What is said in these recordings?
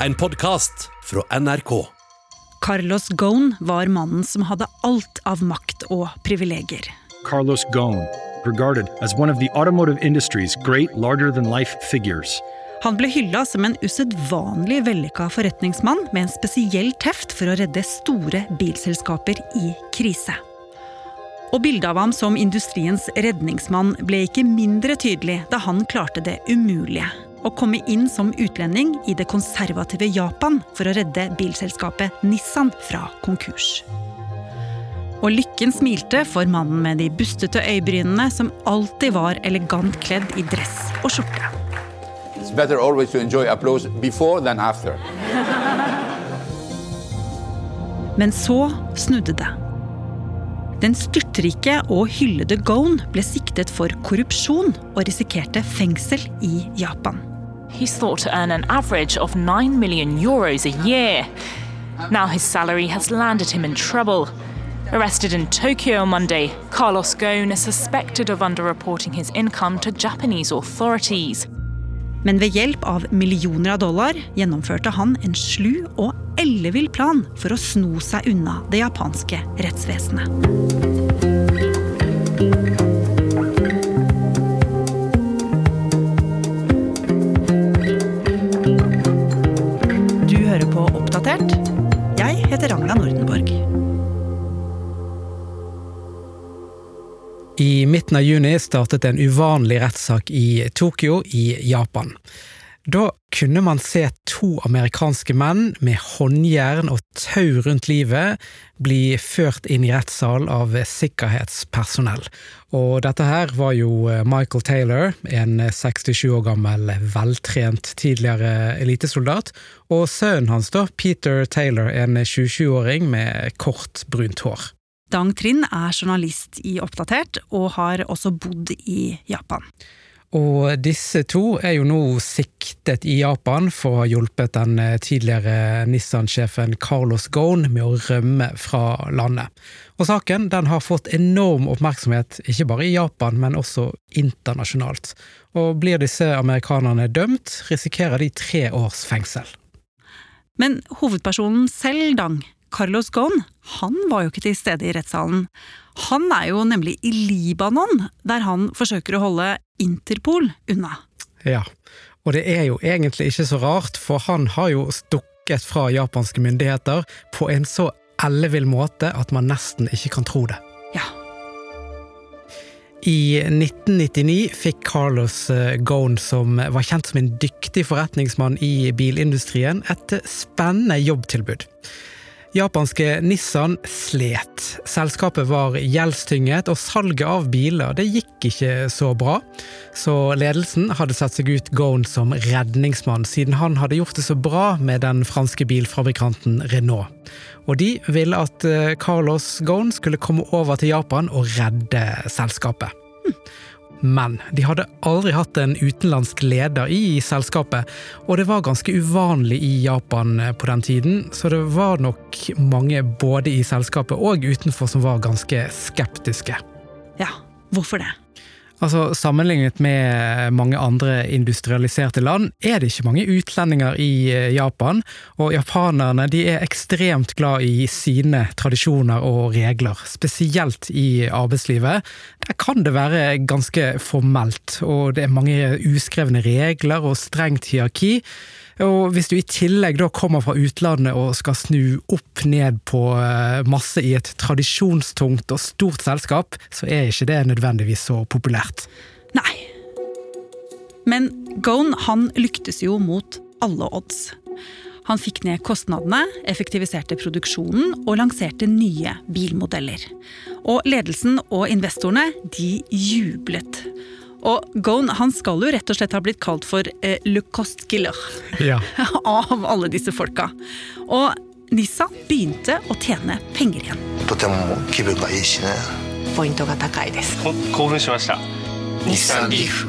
en podkast fra NRK. Carlos Ghosn var mannen som hadde alt av makt og privilegier. Carlos Ghosn, regarded as one of the automotive industry's great larger-than-life figures. Han ble hylla som en usedvanlig vellykka forretningsmann med en spesiell teft for å redde store bilselskaper i krise. Og bildet av ham som industriens redningsmann ble ikke mindre tydelig da han klarte det umulige. Å komme inn som utlending i det konservative Japan for å redde bilselskapet Nissan fra konkurs. Og lykken smilte for mannen med de bustete øyebrynene som alltid var elegant kledd i dress og skjorte. It's better always to enjoy applause before than after. Men så snudde det. Den styrtrike og hyllede Ghosn ble siktet for korrupsjon og risikerte fengsel i Japan. He's thought to earn an average of 9 million euros a year. Now his salary has landed him in trouble. Arrested in Tokyo on Monday, Carlos Ghosn is suspected of underreporting his income to Japanese authorities. Men ved hjelp av millioner av dollar gjennomførte han en slu og ellevill plan for å sno seg unna det japanske rettsvesenet. Av juni startet en uvanlig rettssak i Tokyo i Japan. Da kunne man se to amerikanske menn med håndjern og tau rundt livet bli ført inn i rettssal av sikkerhetspersonell. Og dette her var jo Michael Taylor, en 67 år gammel veltrent tidligere elitesoldat, og sønnen hans da, Peter Taylor, en 27-åring med kort, brunt hår. Dang Trind er journalist i Oppdatert, og har også bodd i Japan. Og disse to er jo nå siktet i Japan for å ha hjulpet den tidligere Nissan-sjefen Carlos Ghosn med å rømme fra landet. Og saken den har fått enorm oppmerksomhet, ikke bare i Japan, men også internasjonalt. Og blir disse amerikanerne dømt, risikerer de tre års fengsel. Men hovedpersonen selv, Dang, Carlos Ghosn, han var jo ikke til stede i rettssalen. Han er jo nemlig i Libanon, der han forsøker å holde Interpol unna. Ja, og det er jo egentlig ikke så rart, for han har jo stukket fra japanske myndigheter på en så ellevill måte at man nesten ikke kan tro det. Ja. I 1999 fikk Carlos Ghosn, som var kjent som en dyktig forretningsmann i bilindustrien, et spennende jobbtilbud. Japanske Nissan slet. Selskapet var gjeldstynget, og salget av biler det gikk ikke så bra. Så ledelsen hadde sett seg ut Ghosn som redningsmann, siden han hadde gjort det så bra med den franske bilfabrikanten Renault. Og de ville at Carlos Ghosn skulle komme over til Japan og redde selskapet. Men de hadde aldri hatt en utenlandsk leder i selskapet, og det var ganske uvanlig i Japan på den tiden, så det var nok mange både i selskapet og utenfor som var ganske skeptiske. Ja, hvorfor det? Altså, Sammenlignet med mange andre industrialiserte land, er det ikke mange utlendinger i Japan, og japanerne de er ekstremt glad i sine tradisjoner og regler, spesielt i arbeidslivet. Der kan det være ganske formelt, og det er mange uskrevne regler og strengt hierarki. Og hvis du i tillegg da kommer fra utlandet og skal snu opp ned på masse i et tradisjonstungt og stort selskap, så er ikke det nødvendigvis så populært. Nei. Men Ghosn han lyktes jo mot alle odds. Han fikk ned kostnadene, effektiviserte produksjonen og lanserte nye bilmodeller. Og ledelsen og investorene de jublet. Og Ghosn han skal jo rett og slett ha blitt kalt for eh, Le Costkiller Ja. av alle disse folka. Og Nissa begynte å tjene penger igjen. とても気分がいいしねポイントが高いですほ興奮しました日産リーフ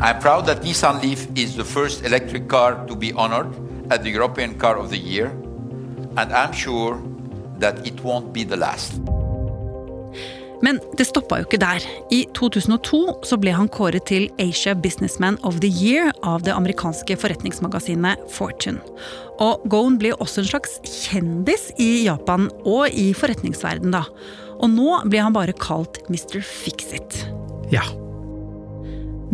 I'm proud that Nissan Leaf is the first electric car to be honored as the European Car of the Year, and I'm sure that it won't be the last. Men det stoppa jo ikke der. I 2002 så ble han kåret til Asia Businessman of the Year av det amerikanske forretningsmagasinet Fortune. Og Gone ble også en slags kjendis i Japan og i forretningsverden da. Og nå blir han bare kalt Mr. Fix-It. Ja.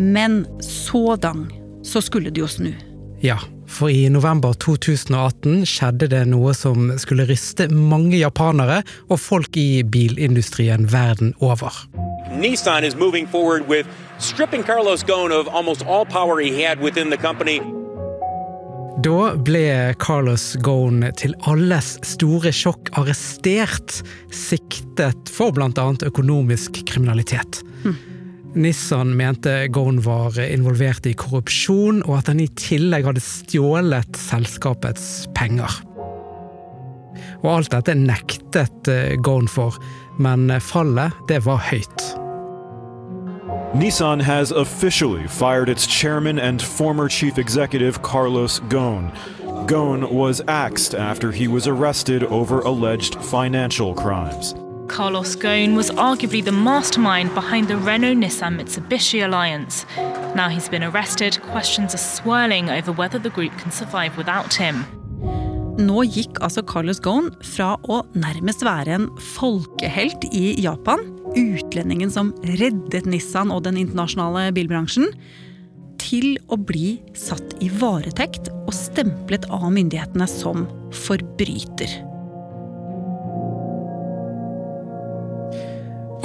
Men så dang, så skulle det jo snu. Ja, for i november 2018 skjedde det noe som skulle ryste mange japanere og folk i bilindustrien verden over. Nissan is moving forward with stripping Carlos Ghosn of almost all power he had within the company. Da ble Carlos Ghosn til alles store sjokk arrestert, siktet for bl.a. økonomisk kriminalitet. Hm. Nissan mente Ghosn var involvert i korrupsjon, og at han i tillegg hadde stjålet selskapets penger. Og alt dette nektet Gone Ghosn for, men fallet, det var høyt. Nissan has officially fired its chairman and former chief executive Carlos Ghosn. Ghosn was axed after he was arrested over alleged financial crimes. Carlos Ghosn was arguably the mastermind behind the Renault Nissan Mitsubishi alliance. Now he's been arrested, questions are swirling over whether the group can survive without him. Nå gikk altså Carlos Ghosn fra å nærmest være en folkehelt i Japan, utlendingen som reddet Nissan og den internasjonale bilbransjen, til å bli satt i varetekt og stemplet av myndighetene som forbryter.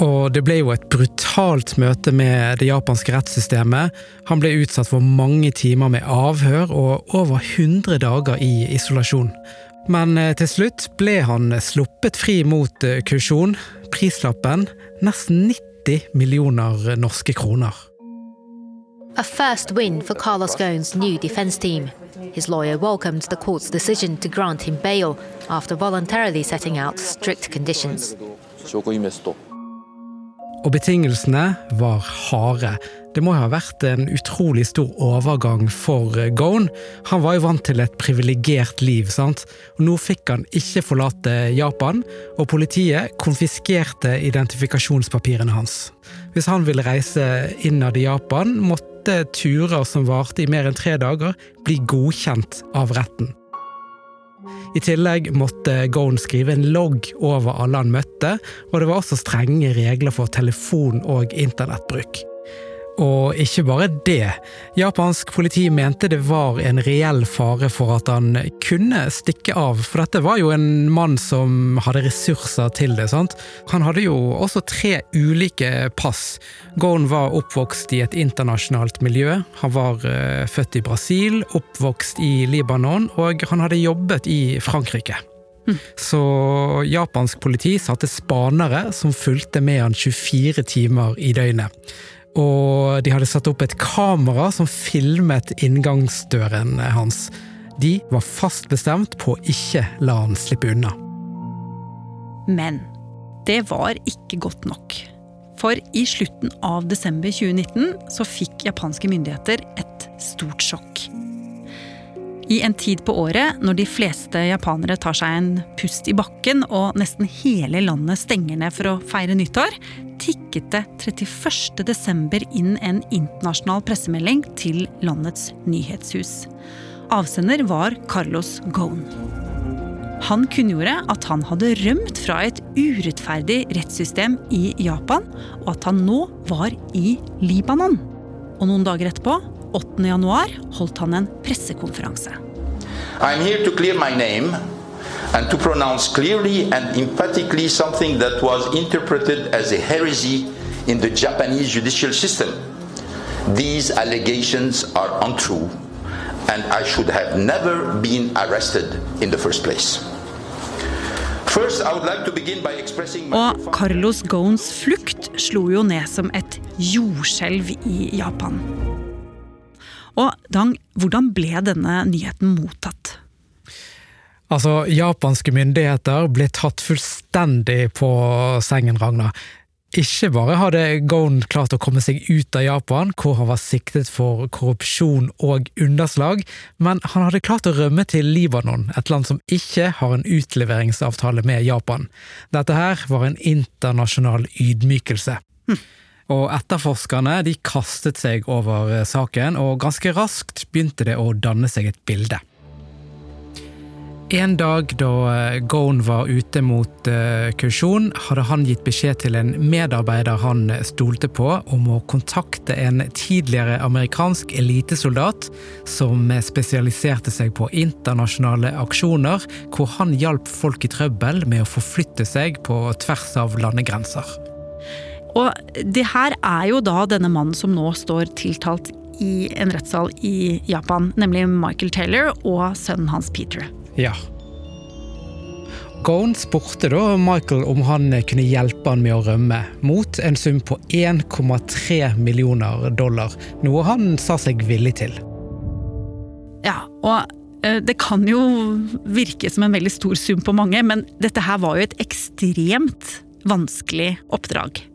Og det ble jo et brutalt møte med det japanske rettssystemet. Han ble utsatt for mange timer med avhør og over 100 dager i isolasjon. Men eh, til slutt ble han sluppet fri mot eh, kausjon. Prislappen nesten 90 millioner norske kroner. A first win for Carlos Ghosn's new defense team. His lawyer welcomed the court's decision to grant him bail after voluntarily setting out strict conditions. Og betingelsene var harde. Det må ha vært en utrolig stor overgang for eh, Gone. Han var jo vant til et privilegert liv, sant. Og nå fikk han ikke forlate Japan, og politiet konfiskerte identifikasjonspapirene hans. Hvis han ville reise innad i Japan, måtte turer som varte i mer enn tre dager, bli godkjent av retten. I tillegg måtte Gone skrive en logg over alle han møtte, og det var også strenge regler for telefon- og internettbruk. Og ikke bare det. Japansk politi mente det var en reell fare for at han kunne stikke av, for dette var jo en mann som hadde ressurser til det. sant? Han hadde jo også tre ulike pass. Gorn var oppvokst i et internasjonalt miljø. Han var uh, født i Brasil, oppvokst i Libanon, og han hadde jobbet i Frankrike. Mm. Så japansk politi satte spanere som fulgte med han 24 timer i døgnet. Og de hadde satt opp et kamera som filmet inngangsdøren hans. De var fast bestemt på å ikke la han slippe unna. Men det var ikke godt nok. For i slutten av desember 2019 så fikk japanske myndigheter et stort sjokk. I en tid på året når de fleste japanere tar seg en pust i bakken og nesten hele landet stenger ned for å feire nyttår, tikket det 31.12. inn en internasjonal pressemelding til landets nyhetshus. Avsender var Carlos Ghosn. Han kunngjorde at han hadde rømt fra et urettferdig rettssystem i Japan, og at han nå var i Libanon. Og noen dager etterpå 8. januar holdt han en pressekonferanse. I'm here to clear my name and to pronounce clearly and emphatically something that was interpreted as a heresy in the Japanese judicial system. These allegations are untrue, and I should have never been arrested in the first place. Og Carlos Ghosns flukt slo jo ned som et jordskjelv i Japan. Og Dang, hvordan ble denne nyheten mottatt? Altså, japanske myndigheter ble tatt fullstendig på sengen, Ragna. Ikke bare hadde Gone klart å komme seg ut av Japan, hvor han var siktet for korrupsjon og underslag, men han hadde klart å rømme til Libanon, et land som ikke har en utleveringsavtale med Japan. Dette her var en internasjonal ydmykelse. Hm. Og etterforskerne de kastet seg over saken, og ganske raskt begynte det å danne seg et bilde. En dag da eh, Gone var ute mot uh, kausjon, hadde han gitt beskjed til en medarbeider han stolte på, om å kontakte en tidligere amerikansk elitesoldat som spesialiserte seg på internasjonale aksjoner, hvor han hjalp folk i trøbbel med å forflytte seg på tvers av landegrenser. Og det her er jo da denne mannen som nå står tiltalt i en rettssal i Japan, nemlig Michael Taylor og sønnen hans Peter. Ja. Gone spurte da Michael om han kunne hjelpe han med å rømme, mot en sum på 1,3 millioner dollar, noe han sa seg villig til. Ja, og eh, det kan jo virke som en veldig stor sum på mange, men dette her var jo et ekstremt vanskelig oppdrag.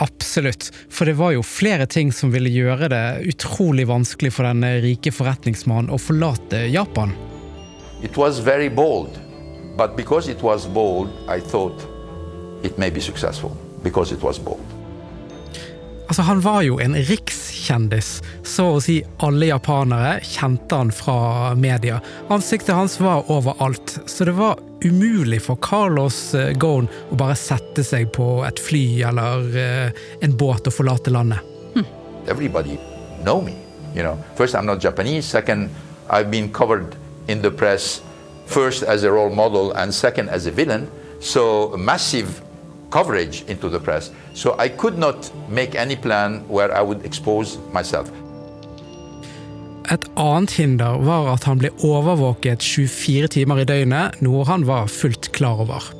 Absolutt, for det var jo flere ting som ville gjøre det utrolig vanskelig for den rike forretningsmannen å forlate Japan. It was very bold, but because it was bold, I thought it may be successful because it was bold. Altså, han var jo en rikskjendis. Så å si alle japanere kjente han fra media. Ansiktet hans var overalt, så det var umulig for Carlos Gone Ghosn å bare sette seg på et fly eller uh, en båt og forlate landet. Hm. Everybody know me. You know, first, I'm not Japanese. Second, I've been covered in the press, first as a role model and second as a villain. So massive coverage into the press. So I could not make any plan where I would expose myself. Et annet hinder var at han ble overvåket 24 timer i døgnet, noe han var fullt klar over.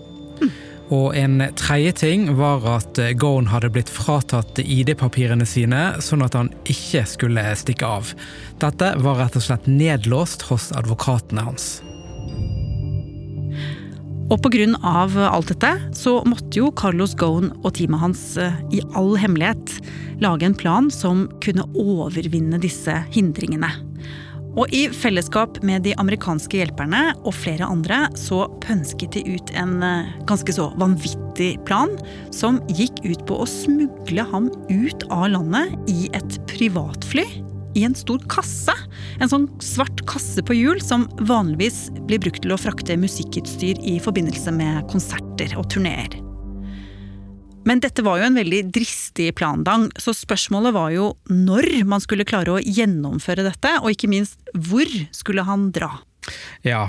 Og en tredje ting var at Gone hadde blitt fratatt ID-papirene sine, sånn at han ikke skulle stikke av. Dette var rett og slett nedlåst hos advokatene hans. Og pga. alt dette så måtte jo Carlos Ghosn og teamet hans eh, i all hemmelighet lage en plan som kunne overvinne disse hindringene. Og i fellesskap med de amerikanske hjelperne og flere andre så pønsket de ut en eh, ganske så vanvittig plan som gikk ut på å smugle ham ut av landet i et privatfly i en stor kasse. En sånn svart kasse på hjul som vanligvis blir brukt til å frakte musikkutstyr i forbindelse med konserter og turneer. Men dette var jo en veldig dristig plandang, så spørsmålet var jo når man skulle klare å gjennomføre dette, og ikke minst hvor skulle han dra? Ja,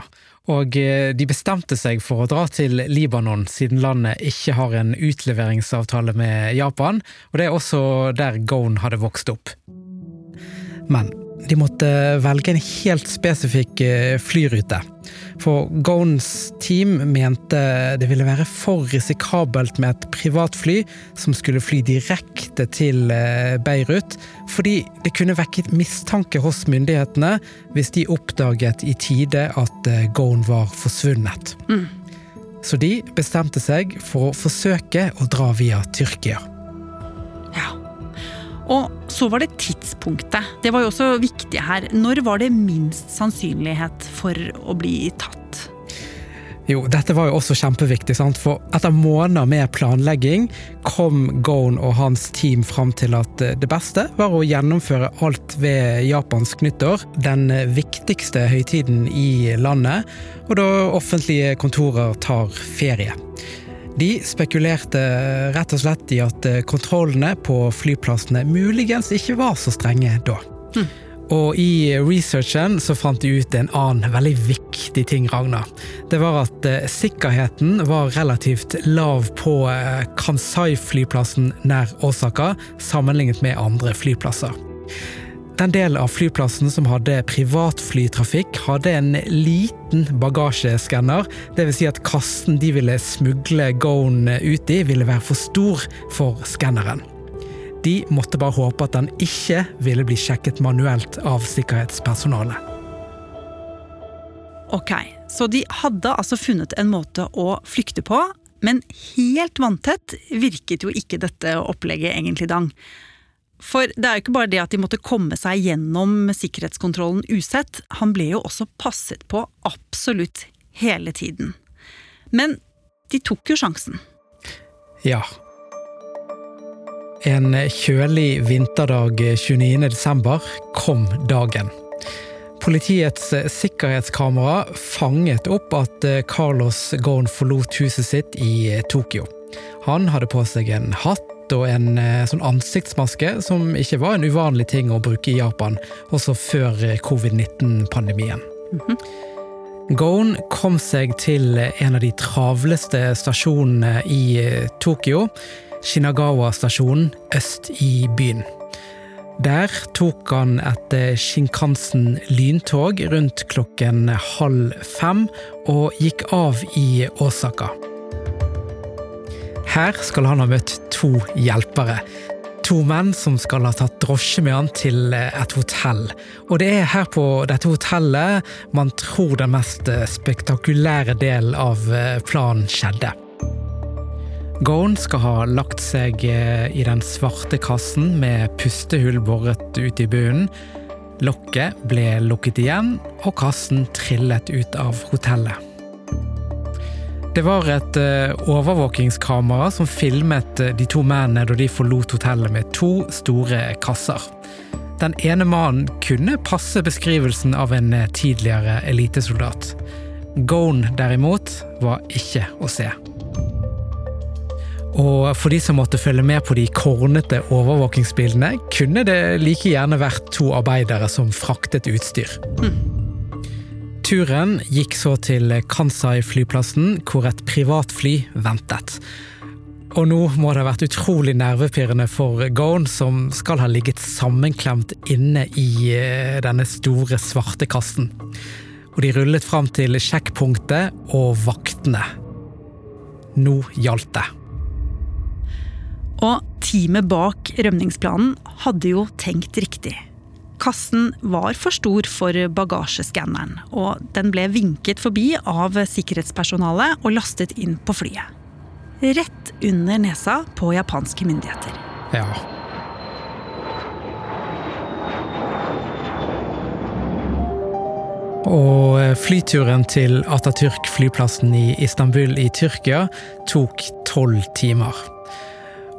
og eh, de bestemte seg for å dra til Libanon, siden landet ikke har en utleveringsavtale med Japan, og det er også der Gone hadde vokst opp. Men de måtte velge en helt spesifikk eh, flyrute. For Gones team mente det ville være for risikabelt med et privatfly som skulle fly direkte til eh, Beirut, fordi det kunne vekket mistanke hos myndighetene hvis de oppdaget i tide at eh, Gone var forsvunnet. Mm. Så de bestemte seg for å forsøke å dra via Tyrkia. Og så var det tidspunktet. Det var jo også viktig her. Når var det minst sannsynlighet for å bli tatt? Jo, dette var jo også kjempeviktig, sant? for etter måneder med planlegging kom Gone og hans team fram til at det beste var å gjennomføre alt ved japansk nyttår, den viktigste høytiden i landet, og da offentlige kontorer tar ferie. De spekulerte rett og slett i at eh, kontrollene på flyplassene muligens ikke var så strenge da. Mm. Og i researchen så fant de ut en annen veldig viktig ting, Ragna. Det var at eh, sikkerheten var relativt lav på eh, Kansai-flyplassen nær Osaka, sammenlignet med andre flyplasser. Den delen av flyplassen som hadde privatflytrafikk, hadde en liten bagasjeskanner. Dvs. Si at kassen de ville smugle Gone ut i, ville være for stor for skanneren. De måtte bare håpe at den ikke ville bli sjekket manuelt av sikkerhetspersonalet. Ok, så de hadde altså funnet en måte å flykte på, Men helt vanntett virket jo ikke dette opplegget egentlig, Dang. For det er jo ikke bare det at de måtte komme seg gjennom sikkerhetskontrollen usett, han ble jo også passet på absolutt hele tiden. Men de tok jo sjansen. Ja. En kjølig vinterdag 29. desember kom dagen. Politiets sikkerhetskamera fanget opp at Carlos Ghosn forlot huset sitt i Tokyo. Han hadde på seg en hatt og en sånn ansiktsmaske, som ikke var en uvanlig ting å bruke i Japan, også før covid-19-pandemien. Mm -hmm. Gone kom seg til en av de travleste stasjonene i Tokyo, Shinagawa-stasjonen øst i byen. Der tok han et Shinkansen lyntog rundt klokken halv fem og gikk av i Osaka. Her skal han ha møtt to hjelpere. To menn som skal ha tatt drosje med han til et hotell. Og det er her på dette hotellet man tror den mest spektakulære delen av planen skjedde. Gone skal ha lagt seg i den svarte kassen med pustehull boret ut i bunnen. Lokket ble lukket igjen, og kassen trillet ut av hotellet. Det var et overvåkingskamera som filmet de to mennene da de forlot hotellet med to store kasser. Den ene mannen kunne passe beskrivelsen av en tidligere elitesoldat. Ghosn derimot var ikke å se. Og for de som måtte følge med på de kornete overvåkingsbildene, kunne det like gjerne vært to arbeidere som fraktet utstyr. Mm. Turen gikk så til Kansai-flyplassen, hvor et privatfly ventet. Og nå må det ha vært utrolig nervepirrende for Gone, som skal ha ligget sammenklemt inne i denne store, svarte kassen. Og de rullet fram til sjekkpunktet og vaktene. Nå gjaldt det. Og teamet bak rømningsplanen hadde jo tenkt riktig. Kassen var for stor for bagasjeskanneren, og den ble vinket forbi av sikkerhetspersonalet og lastet inn på flyet. Rett under nesa på japanske myndigheter. Ja. Og flyturen til Atatürk-flyplassen i Istanbul i Tyrkia tok tolv timer.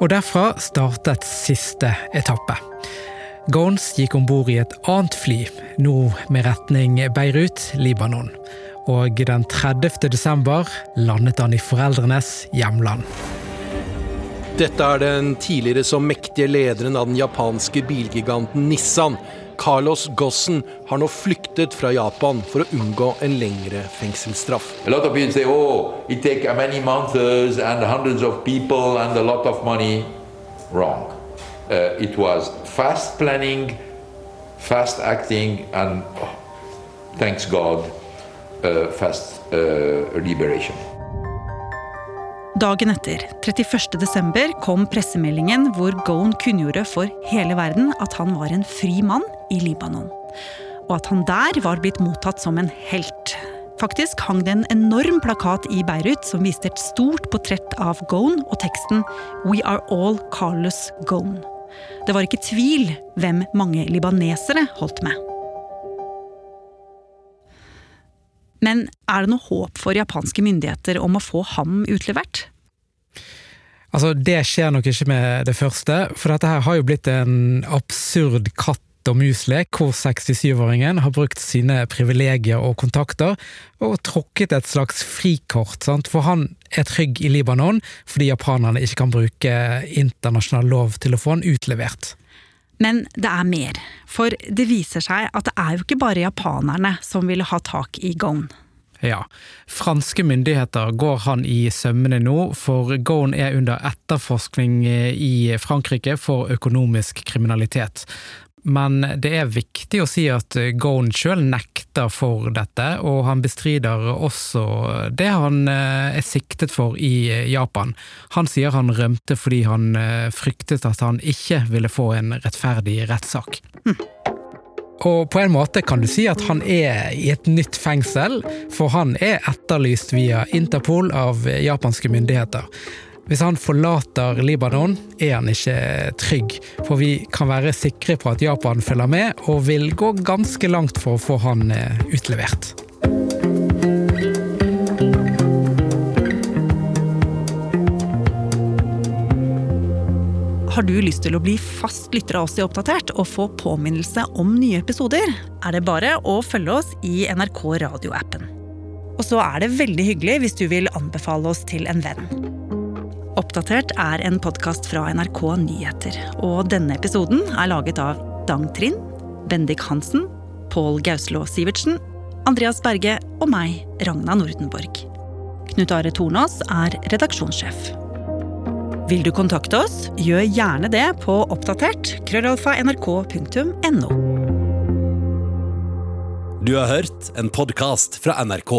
Og derfra startet siste etappe. Gons gikk om bord i et annet fly, nå med retning Beirut, Libanon. Og den 30. desember landet han i foreldrenes hjemland. Dette er den tidligere så mektige lederen av den japanske bilgiganten Nissan. Carlos Gossen har nå flyktet fra Japan for å unngå en lengre fengselsstraff. A lot of people say, oh, Uh, it was fast planning, fast acting, and oh, thanks God, uh, fast uh, liberation. Dagen etter, 31. desember, kom pressemeldingen hvor Ghosn kunngjorde for hele verden at han var en fri mann i Libanon. Og at han der var blitt mottatt som en helt. Faktisk hang det en enorm plakat i Beirut som viste et stort portrett av Ghosn og teksten We are all Carlos Ghosn. Det var ikke tvil hvem mange libanesere holdt med. Men er det noe håp for japanske myndigheter om å få ham utlevert? Altså, Det skjer nok ikke med det første, for dette her har jo blitt en absurd katt og mus-lek, hvor 67-åringen har brukt sine privilegier og kontakter og tråkket et slags frikort, sant? for han er trygg i Libanon fordi japanerne ikke kan bruke internasjonal lov til å få han utlevert. Men det er mer, for det viser seg at det er jo ikke bare japanerne som vil ha tak i Ghosn. Ja, franske myndigheter går han i sømmene nå, for Ghosn er under etterforskning i Frankrike for økonomisk kriminalitet. Men det er viktig å si at Gone sjøl nekter for dette, og han bestrider også det han er siktet for i Japan. Han sier han rømte fordi han fryktet at han ikke ville få en rettferdig rettssak. Hm. Og på en måte kan du si at han er i et nytt fengsel, for han er etterlyst via Interpol av japanske myndigheter. Hvis han forlater Libanon, er han ikke trygg, for vi kan være sikre på at Japan følger med, og vil gå ganske langt for å få han eh, utlevert. Har du lyst til å bli fast lytter av oss i Oppdatert og få påminnelse om nye episoder, er det bare å følge oss i NRK radioappen. Og så er det veldig hyggelig hvis du vil anbefale oss til en venn. Oppdatert er en podkast fra NRK Nyheter, og denne episoden er laget av Dang Trind, Bendik Hansen, Pål Gauslå Sivertsen, Andreas Berge og meg, Ragna Nordenborg. Knut Are Tornås er redaksjonssjef. Vil du kontakte oss, gjør gjerne det på oppdatert krøllalfa nrk.no. Du har hørt en podkast fra NRK.